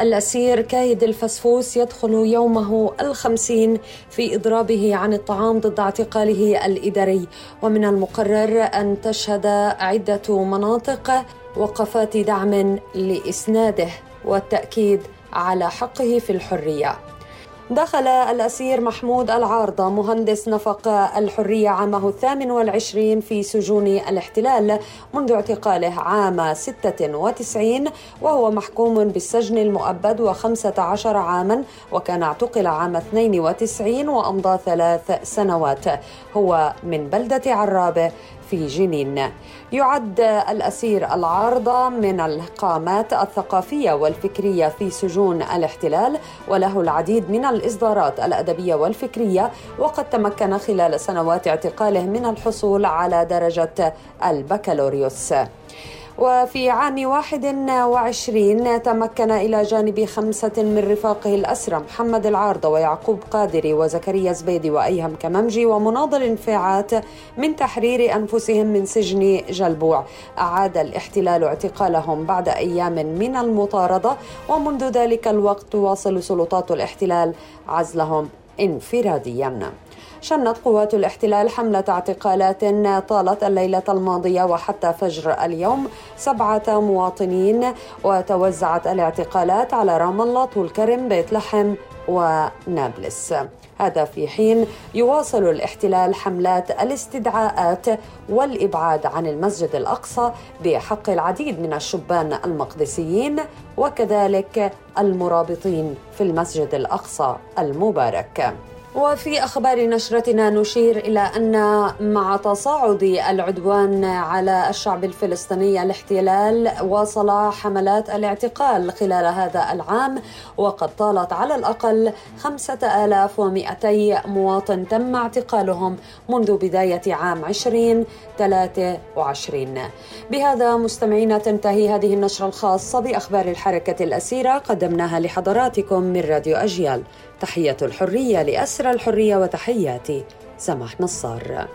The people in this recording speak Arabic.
الأسير كايد الفسفوس يدخل يومه الخمسين في إضرابه عن الطعام ضد اعتقاله الإداري. ومن المقرر أن تشهد عدة مناطق وقفات دعم لإسناده والتأكيد على حقه في الحرية. دخل الأسير محمود العارضة مهندس نفق الحرية عامه الثامن والعشرين في سجون الاحتلال منذ اعتقاله عام 96 وهو محكوم بالسجن المؤبد وخمسة عشر عاما وكان اعتقل عام 92 وأمضى ثلاث سنوات. هو من بلدة عرابة في جنين. يعد الأسير العارضة من القامات الثقافية والفكرية في سجون الاحتلال وله العديد من الإصدارات الأدبية والفكرية وقد تمكن خلال سنوات اعتقاله من الحصول على درجة البكالوريوس. وفي عام 21 تمكن إلى جانب خمسة من رفاقه الأسرى محمد العارضة ويعقوب قادري وزكريا زبيدي وأيهم كممجي ومناضل انفعات من تحرير أنفسهم من سجن جلبوع. أعاد الاحتلال اعتقالهم بعد أيام من المطاردة ومنذ ذلك الوقت تواصل سلطات الاحتلال عزلهم. انفراديا. شنت قوات الاحتلال حملة اعتقالات طالت الليلة الماضية وحتى فجر اليوم سبعة مواطنين وتوزعت الاعتقالات على رام الله طول كرم بيت لحم. ونابلس هذا في حين يواصل الاحتلال حملات الاستدعاءات والإبعاد عن المسجد الأقصى بحق العديد من الشبان المقدسيين وكذلك المرابطين في المسجد الأقصى المبارك. وفي أخبار نشرتنا نشير إلى أن مع تصاعد العدوان على الشعب الفلسطيني الاحتلال واصل حملات الاعتقال خلال هذا العام وقد طالت على الأقل 5200 مواطن تم اعتقالهم منذ بداية عام 2023 بهذا مستمعينا تنتهي هذه النشرة الخاصة بأخبار الحركة الأسيرة قدمناها لحضراتكم من راديو أجيال. تحية الحرية لأسرى الحرية وتحياتي سماح نصار.